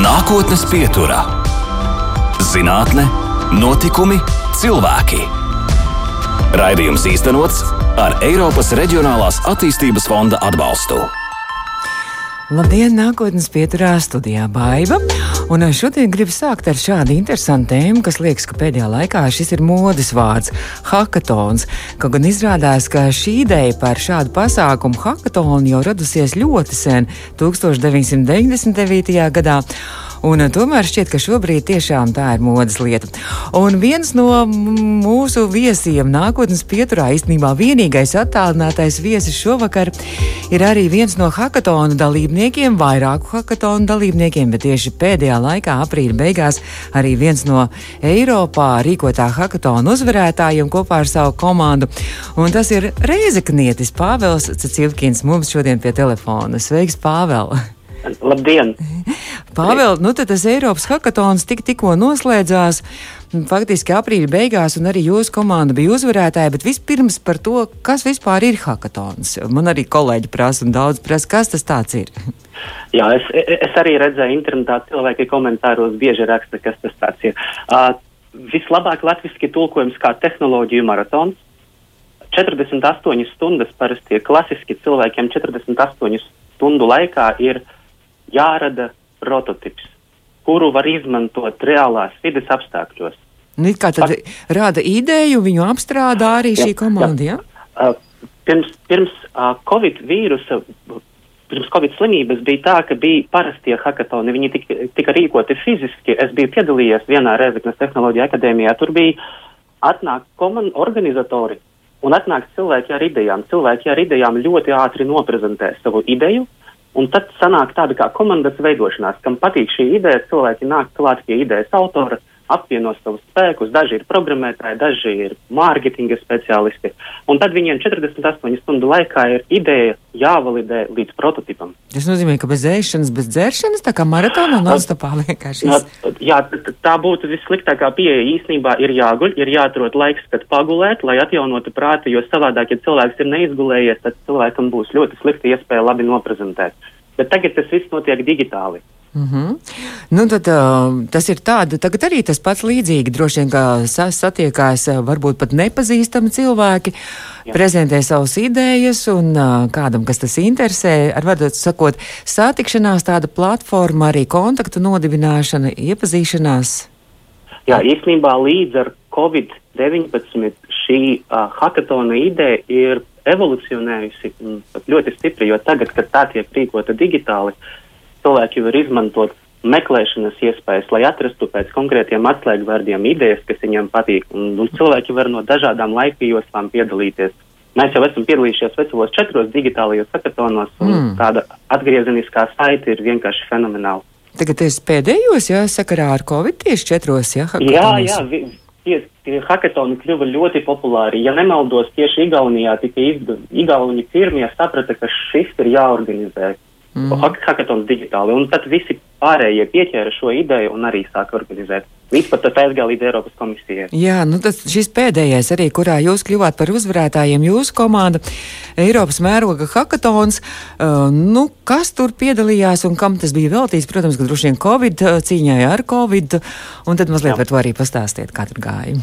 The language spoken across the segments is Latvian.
Nākotnes pieturā - zinātne, notikumi, cilvēki. Raidījums īstenots ar Eiropas Reģionālās attīstības fonda atbalstu. Labdien, nākotnes pieturā studijā Baiva. Un šodien gribu sākt ar šādu interesantu tēmu, kas liekas, ka pēdējā laikā šis ir modes vārds - hackathons. Kaut gan izrādās, ka šī ideja par šādu pasākumu hackathonu jau radusies ļoti sen, 1999. gadā. Un eh, tomēr šķiet, ka šobrīd tiešām tā ir modes lieta. Un viens no mūsu viesiem nākotnes pieturā īstenībā vienīgais attālinātais viesis šovakar ir arī viens no hackathonu dalībniekiem, vairāku hackathonu dalībniekiem, bet tieši pēdējā laikā, aprīļa beigās, arī viens no Eiropā rīkotā hackathonu uzvarētājiem kopā ar savu komandu. Un tas ir Reizeknietis Pāvels Cecilkins mums šodien pie telefona. Sveiks, Pāvēl! Labdien! Pāvēl, nu tad tas Eiropas hackathons tik, tikko noslēdzās. Faktiski aprīļa beigās, un arī jūsu komanda bija uzvarētāja. Bet vispirms par to, kas vispār ir hackathons. Man arī kolēģi prasa, un daudz prasa, kas tas ir. Jā, es, es arī redzēju, internetā cilvēki komentāros bieži raksta, kas tas ir. Uh, vislabāk latviešu tulkojums kā tehnoloģiju maratons. 48 stundas parasti ir klasiski cilvēkiem 48 stundu laikā ir jārada prototyps, kuru var izmantot reālās vidas apstākļos. Nu, kā tad Pat, rāda ideju, viņu apstrādā arī jā, šī komanda? Jā. Ja? Uh, pirms pirms uh, Covid vīrusa, pirms Covid slimības bija tā, ka bija parastie hackathoni, viņi tika, tika rīkoti fiziski. Es biju piedalījies vienā Rezeknas tehnoloģija akadēmijā, tur bija atnāk komandu organizatori un atnāk cilvēki ar idejām. Cilvēki ar idejām ļoti ātri noprezentē savu ideju, Un tad sanāk tāda kā komandas veidošanās, kam patīk šī ideja, cilvēki nāk klāt pie idejas autora, apvieno savus spēkus. Daži ir programmētāji, daži ir mārketinga speciālisti. Un tad viņiem 48 stundu laikā ir ideja jāvalidē līdz prototipam. Tas nozīmē, ka bez ēšanas, bez dzeršanas, tā kā maratonā nonstopā vienkārši. Jā, tā būtu vissliktākā pieeja. Īsnībā ir jāguļ, ir jāatrod laiks, kad pagulēt, lai atjaunotu prātu, jo savādāk, ja cilvēks ir neizgulējies, tad cilvēkam būs ļoti slikta iespēja labi noprezentēt. Bet tagad tas viss notiek digitāli. Mm -hmm. nu, tad, uh, tas ir tāds, arī tas pats līdzīgi. Droši vien, ka satiekās varbūt pat nepazīstami cilvēki, Jā. prezentē savas idejas, un uh, kādam, kas tas interesē, ar vārdu sakot, satikšanās, tāda platforma, arī kontaktu nodibināšana, iepazīšanās. Jā, īstenībā līdz ar Covid-19 šī uh, hackathona ideja ir evolucionējusi ļoti stipri, jo tagad, kad tā tiek rīkota digitāli, uh, cilvēki var izmantot meklēšanas iespējas, lai atrastu pēc konkrētiem atslēgvārdiem idejas, kas viņiem patīk. Un, un cilvēki var no dažādām laika joslām piedalīties. Mēs jau esam piedalījušies vecos četros digitālajos hackathons, un mm. tāda atgriezeniskā saite ir vienkārši fenomenāla. Tagad tas pēdējos, jā, sakarā ar Covid tieši četros, jā, hackathons. Jā, jā, vi, tie, tie hackathoni kļuva ļoti populāri. Ja nemaldos, tieši Igaunijā tika izdevies, Igauni pirmie saprata, ka šis ir jāorganizē. Mm. Hackathons digitāli. Un tad visi pārējie pieķēra šo ideju un arī sāka organizēt. Pat tas aizgāja līdz Eiropas komisijai. Jā, nu tas šis pēdējais arī, kurā jūs kļuvāt par uzvarētājiem, jūsu komanda, Eiropas mēroga hackathons. Uh, nu, kas tur piedalījās un kam tas bija veltīts? Protams, ka droši vien Covid uh, cīņai ar Covid. Un tad mazliet Jā. par to arī pastāstiet, kā tur gāja.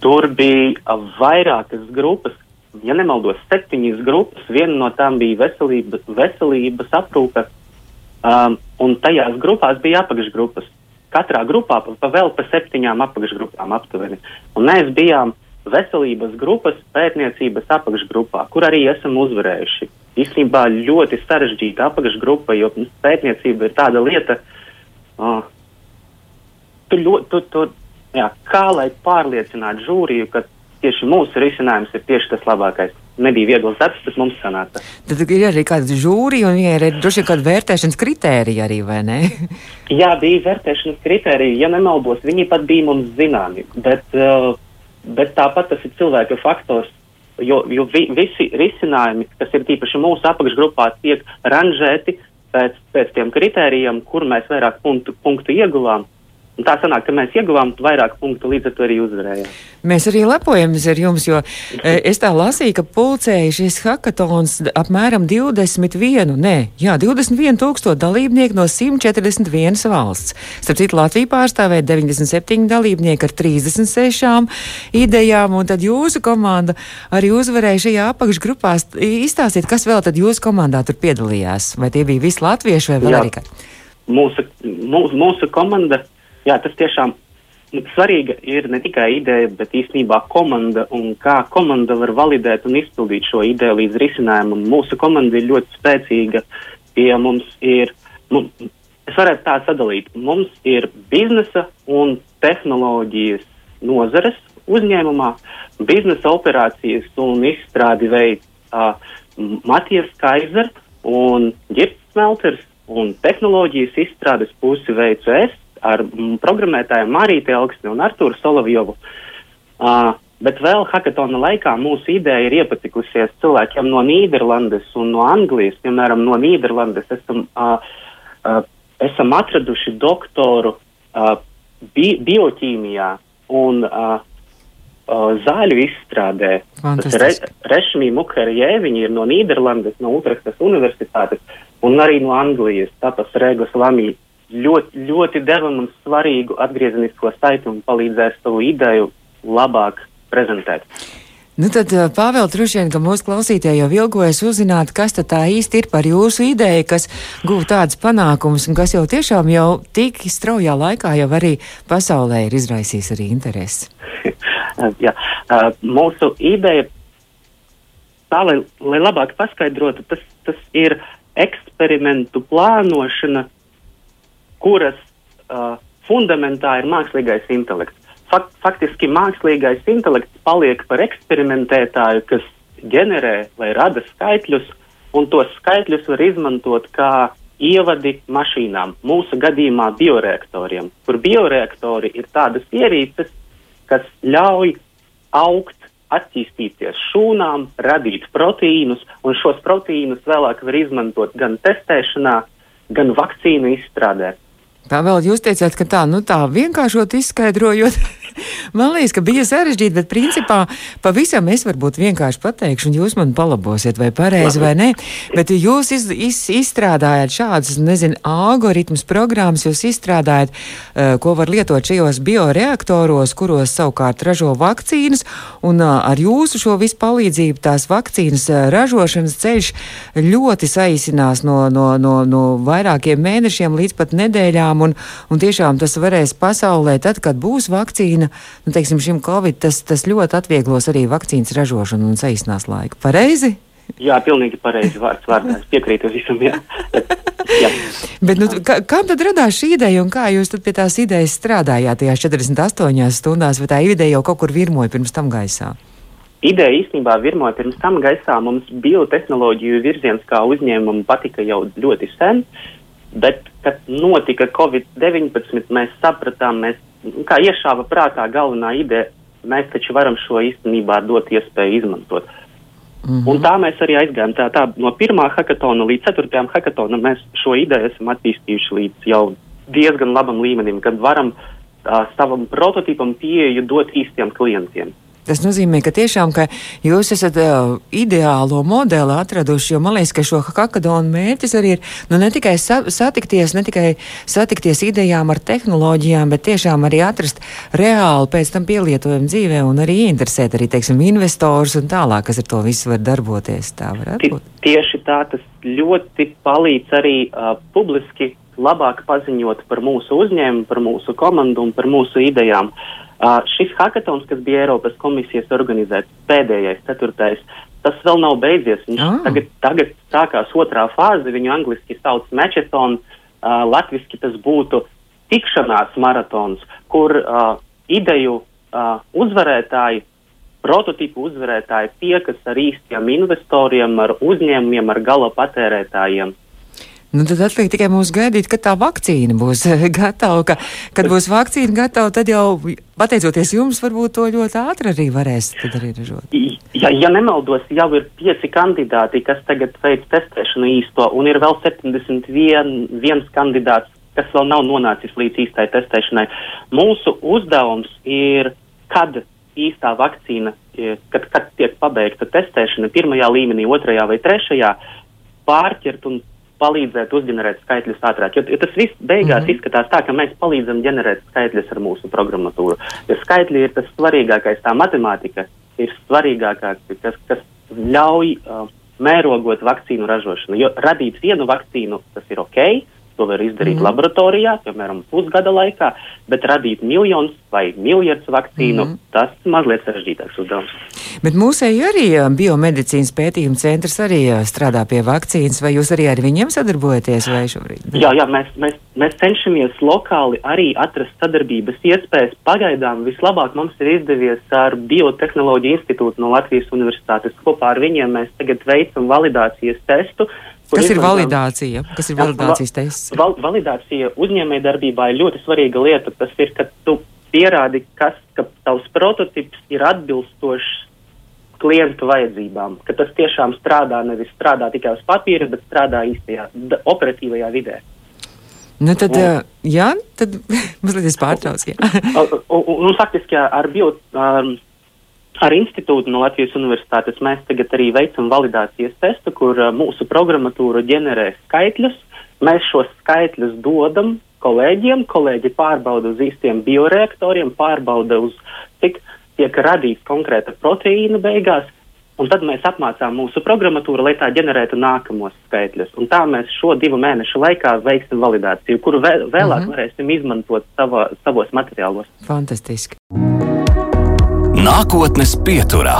Tur bija vairākas grupas, ja nemaldos, septiņas grupas. Viena no tām bija veselības, veselības aprūpe, um, un tajās grupās bija apakšgrupas. Katrā grupā pa, pa vēl pa septiņām apakšgrupām aptuveni. Un mēs bijām veselības grupas pētniecības apakšgrupā, kur arī esam uzvarējuši. Īstenībā ļoti sarežģīta apakšgrupa, jo pētniecība ir tāda lieta, uh, tu, tu, tu, jā, kā lai pārliecinātu žūriju, ka tieši mūsu risinājums ir tieši tas labākais. Nebija viegls darbs, bet mums sanāca. Tad ir arī kāda žūrija un ir droši vien kāda vērtēšanas kritērija arī, vai ne? Jā, bija vērtēšanas kritērija. Ja nemaldos, viņi pat bija mums zināmi, bet, uh, bet tāpat tas ir cilvēka faktors. Jo, jo vi, visi risinājumi, kas ir tīpaši mūsu apakšgrupā, tiek ranžēti pēc, pēc tiem kritērijiem, kur mēs vairāk punktu, punktu ieguvām. Un tā sanāk, ka mēs ieguvām vairāk punktu, līdz ar to arī uzvarējām. Mēs arī lepojamies ar jums, jo e, es tā lasīju, ka pulcēja šis hackathons apmēram 21, nē, jā, 21 tūkstoši dalībnieku no 141 valsts. Starp citu, Latvija pārstāvēja 97 dalībnieki ar 36 idejām, un tad jūsu komanda arī uzvarēja šajā apakšgrupā. Izstāstiet, kas vēl tad jūsu komandā tur piedalījās? Vai tie bija visi latvieši vai vēl jā. arī kā? Mūsu, mūsu, mūsu komanda jā, tas tiešām nu, svarīga ir ne tikai ideja, bet īstenībā komanda un kā komanda var validēt un izpildīt šo ideju līdz risinājumam. Mūsu komanda ir ļoti spēcīga, ja mums ir, nu, es varētu tā sadalīt, mums ir biznesa un tehnoloģijas nozares uzņēmumā, biznesa operācijas un izstrādi veids uh, Matijas Kaiser un Girts Smelters un tehnoloģijas izstrādes pusi veicu es ar mm, programmētājiem Marīti Elksni un Arturu Solovjovu. Uh, bet vēl hackathona laikā mūsu ideja ir iepatikusies cilvēkiem no Nīderlandes un no Anglijas. Piemēram, no Nīderlandes esam, uh, uh, esam atraduši doktoru uh, bi bioķīmijā un uh, uh, zāļu izstrādē. Re, Rešmī Mukarjē, viņi ir no Nīderlandes, no Utrechtas universitātes un arī no Anglijas, tāpēc Rēgas Lamī ļoti, ļoti deva mums svarīgu atgriezenisko saiti un palīdzēs savu ideju labāk prezentēt. Nu tad, eh, Pāvēl, droši vien, ka mūsu klausītāji jau ilgojas uzzināt, kas tad tā īsti ir par jūsu ideju, kas guva tādas panākumus un kas jau tiešām jau tik straujā laikā jau arī pasaulē ir izraisījis arī interesi. Jā, uh, mūsu ideja, tā lai, lai labāk paskaidrotu, tas, tas ir eksperimentu plānošana kuras uh, fundamentā ir mākslīgais intelekts. Fakt, faktiski mākslīgais intelekts paliek par eksperimentētāju, kas ģenerē vai rada skaitļus, un tos skaitļus var izmantot kā ievadi mašīnām, mūsu gadījumā bioreaktoriem, kur bioreaktori ir tādas ierīces, kas ļauj augt, attīstīties šūnām, radīt proteīnus, un šos proteīnus vēlāk var izmantot gan testēšanā, gan vakcīnu izstrādē. Tā vēl jūs teicāt, ka tā, nu tā vienkāršot izskaidrojot, man liekas, ka bija sarežģīti, bet principā pavisam es varbūt vienkārši pateikšu, un jūs man palabosiet, vai pareizi vai nē. Bet jūs iz, iz, izstrādājat šādus, nezinu, algoritmus, programmas, jūs izstrādājat, uh, ko var lietot šajos bioreaktoros, kuros savukārt ražo vakcīnas, un uh, ar jūsu šo visu palīdzību tās vakcīnas uh, ražošanas ceļš ļoti saīsinās no, no, no, no vairākiem mēnešiem līdz pat nedēļām, un, un tiešām tas varēs pasaulē, tad, kad būs vakcīna, nu, teiksim, šim Covid, tas, tas ļoti atvieglos arī vakcīnas ražošanu un saīsinās laiku. Pareizi? Jā, pilnīgi pareizi vārds vārdā. Es piekrītu visam. Jā. jā. Bet, nu, kā, kā tad radās šī ideja un kā jūs pie tās idejas strādājāt tajās 48 stundās, vai tā ideja jau kaut kur virmoja pirms tam gaisā? Ideja īstenībā virmoja pirms tam gaisā. Mums biotehnoloģiju virziens kā uzņēmumam patika jau ļoti sen, bet, kad notika Covid-19, mēs sapratām, mēs kā iešāva prātā galvenā ideja, mēs taču varam šo īstenībā dot iespēju izmantot. Mm -hmm. Un tā mēs arī aizgājām. Tā, tā, no pirmā hackathona līdz ceturtajam hackathonam mēs šo ideju esam attīstījuši līdz jau diezgan labam līmenim, kad varam uh, savam prototipam pieeju dot īstiem klientiem. Tas nozīmē, ka tiešām ka jūs esat uh, ideālo modeli atraduši, jo man liekas, ka šo hackathonu mērķis arī ir nu, ne tikai sa satikties, ne tikai satikties idejām ar tehnoloģijām, bet tiešām arī atrast reāli pēc tam pielietojumu dzīvē un arī interesēt arī, teiksim, investors un tālāk, kas ar to visu var darboties. Tā varētu būt. Tieši tā, tas ļoti palīdz arī uh, publiski labāk paziņot par mūsu uzņēmumu, par mūsu komandu un par mūsu idejām. Uh, Uh, šis hackathons, kas bija Eiropas komisijas organizēts, pēdējais, ceturtais, tas vēl nav beidzies. Viņš oh. tagad, tagad sākās otrā fāze, viņu angliski sauc Mečetons, uh, latviski tas būtu tikšanās maratons, kur uh, ideju uh, uzvarētāji, prototipu uzvarētāji tiekas ar īstiem investoriem, ar uzņēmumiem, ar gala patērētājiem. Nu, tad atliek tikai mums gaidīt, kad tā vakcīna būs gatava. Ka, kad būs vakcīna gatava, tad jau, pateicoties jums, varbūt to ļoti ātri arī varēs arī ražot. Ja, ja nemaldos, jau ir pieci kandidāti, kas tagad veic testēšanu īsto, un ir vēl 71 kandidāts kas vēl nav nonācis līdz īstai testēšanai. Mūsu uzdevums ir, kad īstā vakcīna, kad, kad tiek pabeigta testēšana pirmajā līmenī, otrajā vai trešajā, pārķert un palīdzēt uzģenerēt skaitļus ātrāk. Jo, jo tas viss beigās mm -hmm. izskatās tā, ka mēs palīdzam ģenerēt skaitļus ar mūsu programmatūru. Jo skaitļi ir tas svarīgākais, tā matemātika ir svarīgākā, kas, kas ļauj uh, mērogot vakcīnu ražošanu. Jo radīt vienu vakcīnu, tas ir ok, To var izdarīt mm. laboratorijā, piemēram, pusgada laikā, bet radīt miljonus vai miljardus vakcīnu, mm. tas mazliet sarežģītāks uzdevums. Bet mūsēji arī biomedicīnas pētījuma centrs arī strādā pie vakcīnas, vai jūs arī ar viņiem sadarbojaties vai šobrīd? Jā, jā mēs, mēs, mēs cenšamies lokāli arī atrast sadarbības iespējas. Pagaidām vislabāk mums ir izdevies ar Biotehnoloģiju institūtu no Latvijas universitātes. Kopā ar viņiem mēs tagad veicam validācijas testu Kas ir validācija? Kas ir validācijas tests? Val, validācija uzņēmēja darbībā ir ļoti svarīga lieta. Tas ir, ka tu pierādi, kas, ka tavs prototyps ir atbilstošs klientu vajadzībām, ka tas tiešām strādā, nevis strādā tikai uz papīra, bet strādā īstajā operatīvajā vidē. Nu tad, un, jā, tad mazliet es pārtraucu. un, un, un faktiski ar bio, um, Ar institūtu no Latvijas Universitātes mēs tagad arī veicam validācijas testu, kur mūsu programmatūra ģenerē skaitļus. Mēs šos skaitļus dodam kolēģiem, kolēģi pārbauda uz īstiem bioreaktoriem, pārbauda uz cik tiek radīts konkrēta proteīna beigās, un tad mēs apmācām mūsu programmatūru, lai tā ģenerētu nākamos skaitļus. Un tā mēs šo divu mēnešu laikā veiksim validāciju, kuru vēl, vēlāk mm -hmm. varēsim izmantot savā, savos materiālos. Fantastiski! Nākotnes pieturā.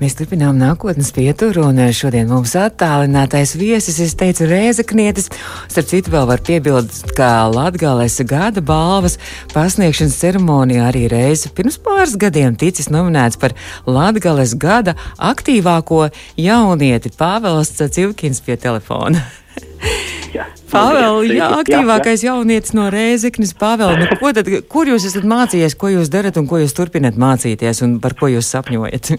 Mēs turpinām nākotnes pieturu, un šodien mums attālinātais viesis, es teicu, Rēzaknietis. Starp citu, vēl var piebilst, ka Latgales gada balvas pasniegšanas ceremonijā arī reizi pirms pāris gadiem ticis nominēts par Latgales gada aktīvāko jaunieti Pāvels Civkins pie telefona. Pāvēl, jā, aktīvākais jā, jā. jaunietis no Rēzeknes. Pāvēl, nu, ko tad, kur jūs esat mācījies, ko jūs darat un ko jūs turpināt mācīties un par ko jūs sapņojat?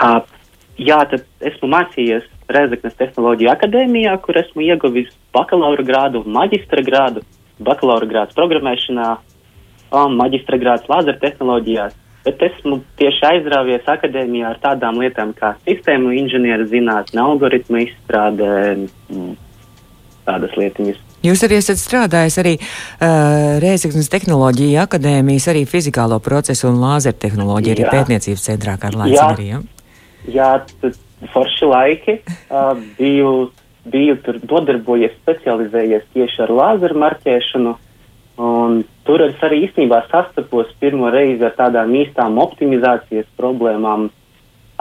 Uh, jā, tad esmu mācījies Rēzeknes tehnoloģiju akadēmijā, kur esmu ieguvis bakalaura grādu un maģistra grādu. Bakalaura grāds programmēšanā, um, maģistra grāds lāzera tehnoloģijās. Bet esmu tieši aizrāvies akadēmijā ar tādām lietām kā sistēmu inženieru zinātne, algoritmu izstrādē, tādas lietiņas. Jūs arī esat strādājis arī uh, Rēzaknes tehnoloģija akadēmijas, arī fizikālo procesu un lāzeru tehnoloģiju, arī pētniecības centrā kā Latvijā. Jā, jā tad forši laiki uh, biju, biju tur nodarbojies, specializējies tieši ar lāzeru marķēšanu. Un tur es arī īstenībā sastapos pirmo reizi ar tādām īstām optimizācijas problēmām.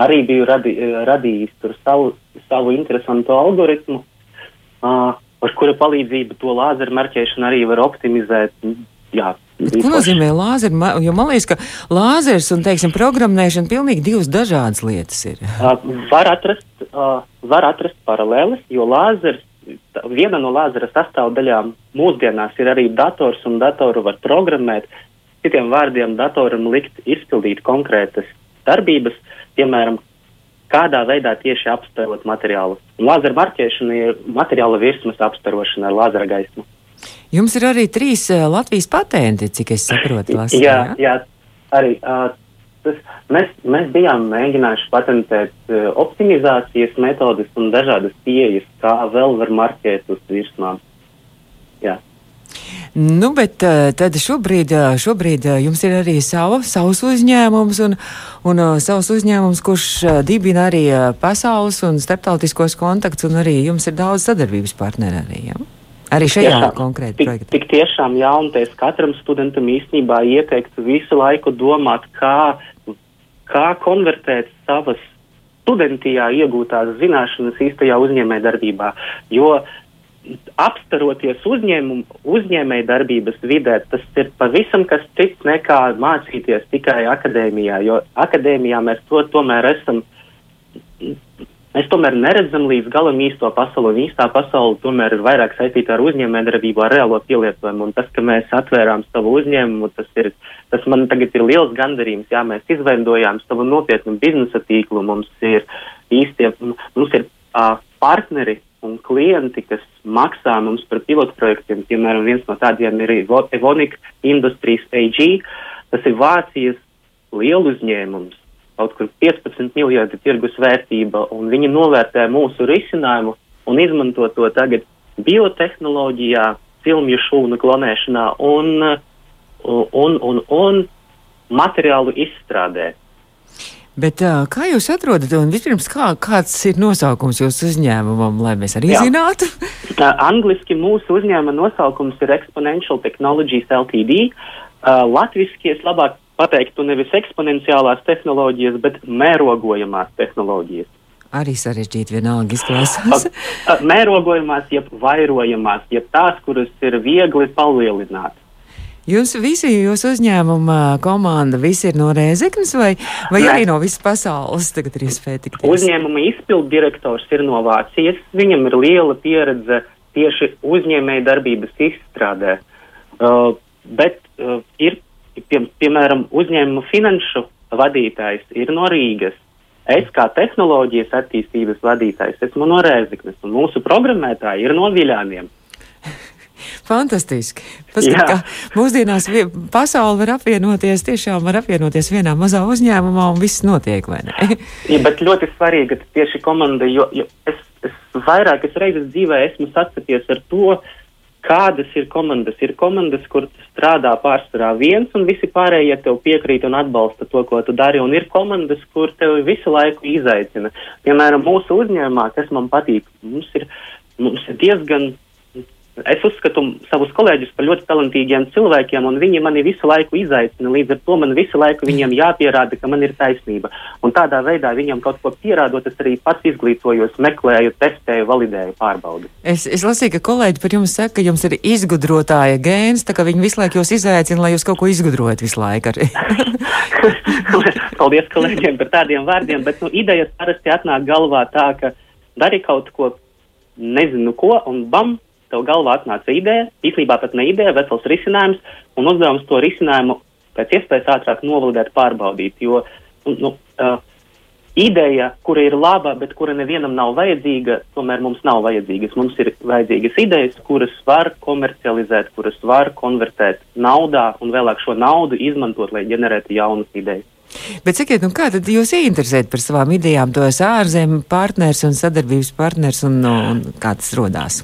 Arī biju radi, radījis tur savu, savu interesantu algoritmu. Uh, ar kura palīdzību to lāzeru marķēšanu arī var optimizēt. Jā, Ko nozīmē lāzeri? Jo man liekas, ka lāzers un, teiksim, programmēšana pilnīgi divas dažādas lietas ir. Uh, var, atrast, uh, var atrast paralēlis, jo lāzers, viena no lāzera sastāvdaļām mūsdienās ir arī dators, un datoru var programmēt. Citiem vārdiem, datoram likt izpildīt konkrētas darbības, piemēram, kādā veidā tieši apstarot materiālu. Lāzera marķēšana ir materiāla virsmas apstarošana ar lāzera gaismu. Jums ir arī trīs uh, Latvijas patenti, cik es saprotu. Lasī, jā, jā, arī. Uh, tas, mēs, mēs bijām mēģinājuši patentēt uh, optimizācijas metodes un dažādas pieejas, kā vēl var marķēt uz virsmām. Jā. Nu, bet eh, tad šobrīd, eh, šobrīd eh, jums ir arī sava, savs uzņēmums un, un savs uzņēmums, kurš dibina arī pasaules un starptautiskos kontaktus, un arī jums ir daudz sadarbības partneri arī. Ja? Arī šajā tiešām, konkrēti tik, projektā. Tik tiešām jaunties katram studentam īstenībā ieteiktu visu laiku domāt, kā, kā konvertēt savas studentijā iegūtās zināšanas īstajā uzņēmē darbībā. Jo uh, apstaroties uzņēmumu, uzņēmēju darbības vidē, tas ir pavisam kas cits nekā mācīties tikai akadēmijā, jo akadēmijā mēs to tomēr esam, mēs tomēr neredzam līdz galam īsto pasauli, un īstā pasaule tomēr ir vairāk saistīta ar uzņēmēju darbību, ar reālo pielietojumu, un tas, ka mēs atvērām savu uzņēmumu, tas ir, tas man tagad ir liels gandarījums, jā, mēs izveidojām savu nopietnu biznesa tīklu, mums ir īstie, mums ir uh, partneri, un klienti, kas maksā mums par pilotprojektiem, piemēram, viens no tādiem ir Evonik Industries AG, tas ir Vācijas lielu uzņēmums, kaut kur 15 miljardi tirgus vērtība, un viņi novērtē mūsu risinājumu un izmanto to tagad biotehnoloģijā, cilmju šūnu klonēšanā un, un, un, un materiālu izstrādē. Bet, uh, kā jūs atrodat, un vispirms, kā, kāds ir nosaukums jūsu uzņēmumam, lai mēs arī Jā. zinātu? uh, angliski mūsu uzņēmuma nosaukums ir Exponential Technologies LTD. Uh, latviski es labāk pateiktu nevis eksponenciālās tehnoloģijas, bet mērogojamās tehnoloģijas. Arī sarežģīti vienalga izklausās. Mērogojamās, jeb vairojamās, jeb tās, kuras ir viegli palielināt. Jūs visi, jūsu uzņēmuma komanda, visi ir no Rēzeknes vai, vai Nē. arī no visas pasaules? Tagad ir iespēja tikt. Uzņēmuma izpildu direktors ir no Vācijas. Viņam ir liela pieredze tieši uzņēmēja darbības izstrādē. Uh, bet uh, ir, pie, piemēram, uzņēmuma finanšu vadītājs ir no Rīgas. Es kā tehnoloģijas attīstības vadītājs esmu no Rēzeknes, un mūsu programmētāji ir no Viļāniem. Fantastiski. Paskat, mūsdienās pasauli var apvienoties, tiešām var apvienoties vienā mazā uzņēmumā un viss notiek, vai ne? Ja, bet ļoti svarīgi ka tieši komanda, jo, jo es, es vairākas reizes dzīvē esmu sastapies ar to, kādas ir komandas. Ir komandas, kur strādā pārsvarā viens, un visi pārējie tev piekrīt un atbalsta to, ko tu dari, un ir komandas, kur tev visu laiku izaicina. Piemēram, mūsu uzņēmumā, kas man patīk, mums ir, mums ir diezgan. Es uzskatu savus kolēģus par ļoti talantīgiem cilvēkiem, un viņi mani visu laiku izaicina. Līdz ar to man visu laiku viņiem jāpierāda, ka man ir taisnība. Un tādā veidā viņam kaut ko pierādot, es arī pats izglītojos, meklēju, testēju, validēju, pārbaudu. Es, es lasīju, ka kolēģi par jums saka, ka jums ir izgudrotāja gēns, tā ka viņi visu laiku jūs izaicina, lai jūs kaut ko izgudrojat visu laiku. Paldies kolēģiem par tādiem vārdiem, bet nu, idejas parasti atnāk galvā tā, ka dari kaut ko, nezinu ko, un bam, tev galvā atnāca ideja, īstenībā pat ne ideja, vesels risinājums, un uzdevums to risinājumu pēc iespējas ātrāk novalidēt, pārbaudīt. Jo nu, uh, ideja, kura ir laba, bet kura nevienam nav vajadzīga, tomēr mums nav vajadzīgas. Mums ir vajadzīgas idejas, kuras var komercializēt, kuras var konvertēt naudā un vēlāk šo naudu izmantot, lai ģenerētu jaunas idejas. Bet sakiet, nu kā tad jūs ieinteresējat par savām idejām, tos ārzemju partners un sadarbības partners un, un kā tas rodās?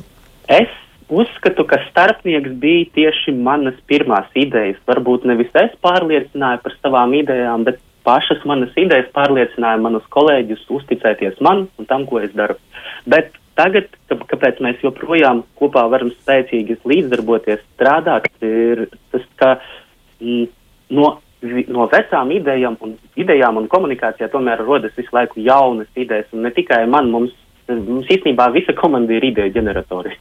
Es uzskatu, ka starpnieks bija tieši manas pirmās idejas. Varbūt nevis es pārliecināju par savām idejām, bet pašas manas idejas pārliecināja manus kolēģus uzticēties man un tam, ko es daru. Bet tagad, kāpēc mēs joprojām kopā varam spēcīgi līdzdarboties, strādāt, ir tas, ka mm, no, no vecām idejām un, idejām un komunikācijā tomēr rodas visu laiku jaunas idejas. Un ne tikai man, mums, mums īstenībā visa komanda ir ideja ģeneratori.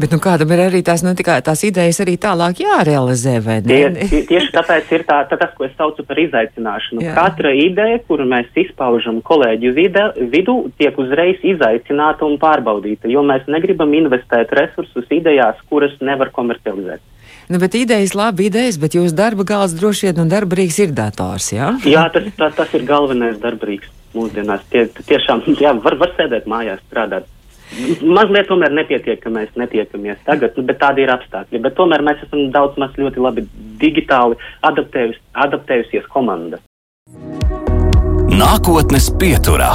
Bet nu kādam ir arī tās, nu, tās idejas arī tālāk jārealizē? Tie, tie, tieši tāpēc ir tā, tā, tas, ko es saucu par izaicināšanu. Jā. Katra ideja, kuru mēs izpaužam kolēģu vide, vidū, tiek uzreiz izaicināta un pārbaudīta, jo mēs negribam investēt resursus idejās, kuras nevar komercializēt. Nu, bet idejas, labi idejas, bet jūsu darba gals droši vien un darba rīks ir dators, jā? Jā, tas, tas, tas ir galvenais darbrīks mūsdienās. Tie, tiešām jā, var, var sēdēt mājās, strādāt. Mazliet tomēr nepietiek, ka mēs netiekamies tagad, bet tādi ir apstākļi. Bet tomēr mēs esam daudz maz ļoti labi digitāli adaptējus, adaptējusies komanda. Nākotnes pieturā.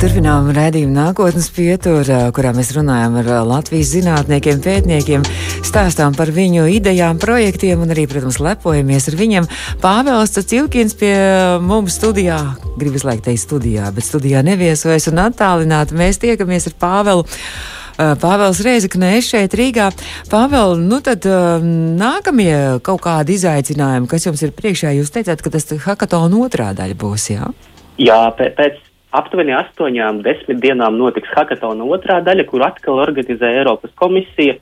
Turpinām redzējumu nākotnes pieturu, kurā mēs runājam ar Latvijas zinātniekiem, pētniekiem, stāstām par viņu idejām, projektiem un arī, protams, lepojamies ar viņiem. Pāvils Cilkins pie mums studijā, gribu visu laiku teikt studijā, bet studijā neviesojas un attālināti. Mēs tiekamies ar Pāvelu. Ā, Pāvils Reizekne, es šeit Rīgā. Pāvēl, nu tad ā, nākamie kaut kādi izaicinājumi, kas jums ir priekšā, jūs teicāt, ka tas hackathon otrā daļa būs, jā? Jā, pēc aptuveni astoņām, desmit dienām notiks hackathona otrā daļa, kur atkal organizē Eiropas komisija.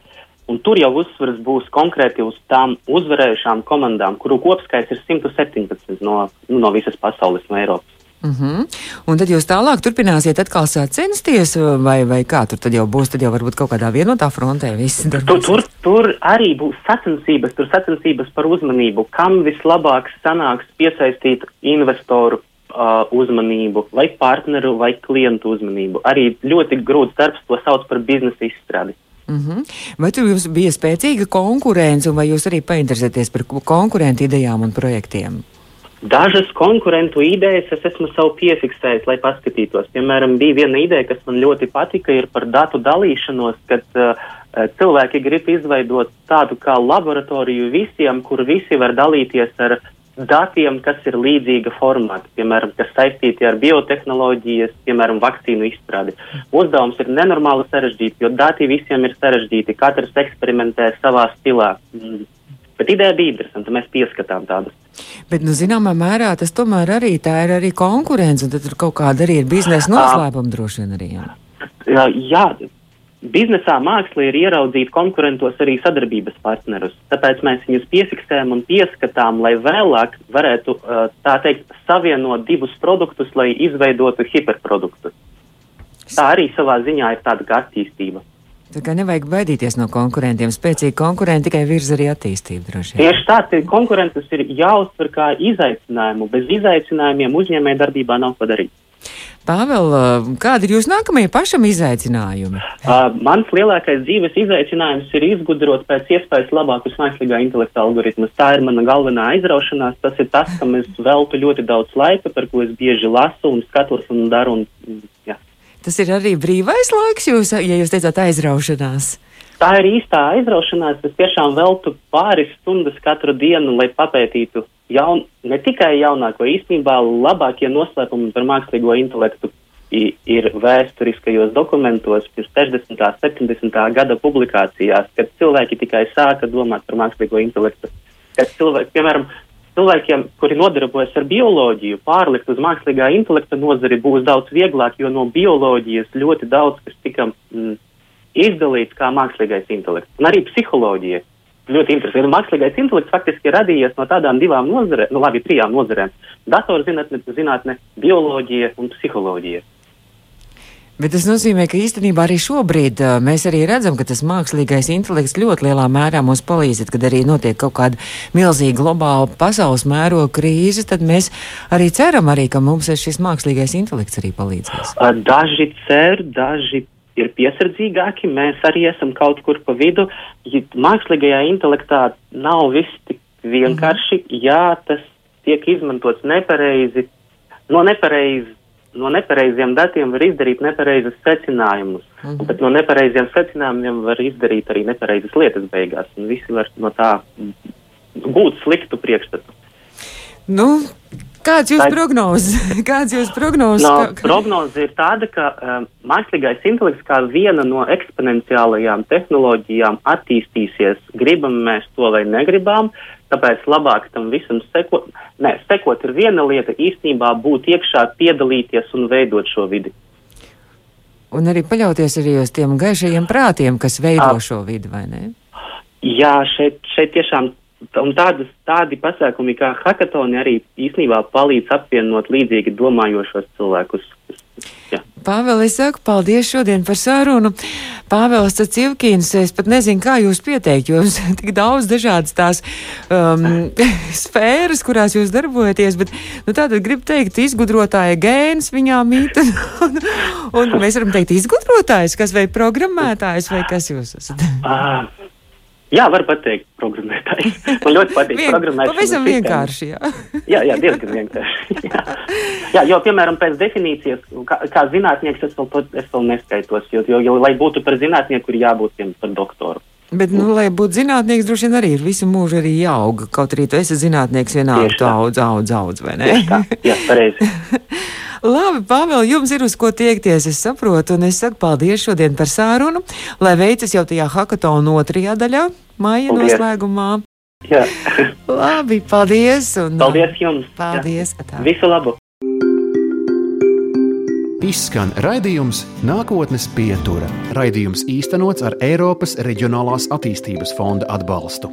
Un tur jau uzsvars būs konkrēti uz tām uzvarējušām komandām, kuru kopskaits ir 117 no, nu, no visas pasaules, no Eiropas. Uh -huh. Un tad jūs tālāk turpināsiet atkal sacensties, vai, vai kā tur tad jau būs? Tad jau varbūt kaut kādā vienotā frontē viss Tur, darbosies. tur, tur arī būs sacensības, tur sacensības par uzmanību, kam vislabāk sanāks piesaistīt investoru uzmanību, vai partneru, vai klientu uzmanību. Arī ļoti grūts darbs, to sauc par biznesa izstrādi. Mm -hmm. Vai tur jums bija spēcīga konkurence, vai jūs arī painteresēties par konkurentu idejām un projektiem? Dažas konkurentu idejas es esmu sev piefiksējis, lai paskatītos. Piemēram, bija viena ideja, kas man ļoti patika, ir par datu dalīšanos, kad uh, cilvēki grib izveidot tādu kā laboratoriju visiem, kur visi var dalīties ar datiem, kas ir līdzīga formāta, piemēram, kas saistīti ar biotehnoloģijas, piemēram, vakcīnu izstrādi. Uzdevums ir nenormāli sarežģīts, jo dati visiem ir sarežģīti, katrs eksperimentē savā stilā. Mm. Bet ideja bija interesanta, mēs pieskatām tādus. Bet, nu, zināmā mērā tas tomēr arī tā ir arī konkurence, un tad tur kaut kāda arī ir biznesa noslēpuma droši vien arī. Jā. Jā, jā, Biznesā māksla ir ieraudzīt konkurentos arī sadarbības partnerus, tāpēc mēs viņus piefiksējam un pieskatām, lai vēlāk varētu, tā teikt, savienot divus produktus, lai izveidotu hiperproduktu. Tā arī savā ziņā ir tāda kā attīstība. Tā kā nevajag baidīties no konkurentiem. Spēcīgi konkurenti tikai virza arī attīstību. Tieši tā, konkurences ir jāuztver kā izaicinājumu. Bez izaicinājumiem uzņēmēja darbībā nav ko darīt. Pāvēl, kādi ir jūsu nākamie pašam izaicinājumi? Uh, mans lielākais dzīves izaicinājums ir izgudrot pēc iespējas labākus mākslīgā intelekta algoritmus. Tā ir mana galvenā aizraušanās. Tas ir tas, kam es veltu ļoti daudz laika, par ko es bieži lasu un skatos un daru. Un, jā. Tas ir arī brīvais laiks, jūs, ja jūs teicāt aizraušanās. Tā ir īstā aizraušanās. Es tiešām veltu pāris stundas katru dienu, lai papētītu jaun, ne tikai jaunāko, īstenībā labākie noslēpumi par mākslīgo intelektu ir vēsturiskajos dokumentos, pirms 60. un 70. gada publikācijās, kad cilvēki tikai sāka domāt par mākslīgo intelektu. Kad cilvēki, piemēram, cilvēkiem, kuri nodarbojas ar bioloģiju, pārlikt uz mākslīgā intelekta nozari būs daudz vieglāk, jo no bioloģijas ļoti daudz kas tika mm, izdalīts kā mākslīgais intelekts. Un arī psiholoģija ļoti interesanti. Mākslīgais intelekts faktiski ir radījies no tādām divām nozarēm, nu labi, trijām nozarēm - datorzinātne, zinātne, bioloģija un psiholoģija. Bet tas nozīmē, ka īstenībā arī šobrīd uh, mēs arī redzam, ka tas mākslīgais intelekts ļoti lielā mērā mums palīdz, kad arī notiek kaut kāda milzīga globāla pasaules mēroga krīze, tad mēs arī ceram, arī, ka mums šis mākslīgais intelekts arī palīdzēs. Daži cer, daži ir piesardzīgāki, mēs arī esam kaut kur pa vidu. Ja mākslīgajā intelektā nav viss tik vienkārši, mm. jā, tas tiek izmantots nepareizi, no nepareizi. No nepareiziem datiem var izdarīt nepareizus secinājumus, mm -hmm. bet no nepareiziem secinājumiem var izdarīt arī nepareizas lietas beigās, un visi var no tā gūt sliktu priekšstatu. Nu, Kāds jūs prognozes? Kāds jūs prognozes? No, ka... Prognoze ir tāda, ka um, mākslīgais intelekts kā viena no eksponenciālajām tehnoloģijām attīstīsies, gribam mēs to vai negribam, tāpēc labāk tam visam sekot. Nē, sekot ir viena lieta, īstenībā būt iekšā, piedalīties un veidot šo vidi. Un arī paļauties arī uz tiem gaišajiem prātiem, kas veido A. šo vidi, vai ne? Jā, šeit, šeit tiešām Un tādas, tādi pasākumi kā hackathoni arī īstenībā palīdz apvienot līdzīgi domājošos cilvēkus. Jā. Pāvēl, es saku paldies šodien par sarunu. Pāvēls Cacivkīns, es pat nezinu, kā jūs pieteikt, jo jums tik daudz dažādas tās um, sfēras, kurās jūs darbojaties, bet, nu, tātad gribu teikt, izgudrotāja gēns viņā mīt, un, un mēs varam teikt izgudrotājs, kas vai programmētājs, vai kas jūs esat? Jā, var pateikt, programmētāji. Man ļoti patīk Vien, programmēšana. Pavisam vienkārši, jā. jā, jā, diezgan vienkārši. jā. jā, jo, piemēram, pēc definīcijas, kā, kā zinātnieks, es vēl, es vēl neskaitos, jo, jo, jo, lai būtu par zinātnieku, ir jābūt tiem par doktoru. Bet, nu, lai būtu zinātnieks, droši vien arī ir visu mūžu arī jāauga. Kaut arī tu esi zinātnieks vienalga, tu audz, audz, audz, vai ne? Tā, jā, pareizi. Labi, Pāvēl, jums ir uz ko tiekties, es saprotu, un es saku paldies šodien par sārunu, lai veicas jau tajā hackathona otrajā daļā, maija paldies. noslēgumā. Jā. Labi, paldies. Un, paldies jums. Paldies. Visu labu. Izskan raidījums Nākotnes pietura. Raidījums īstenots ar Eiropas Reģionālās attīstības fonda atbalstu.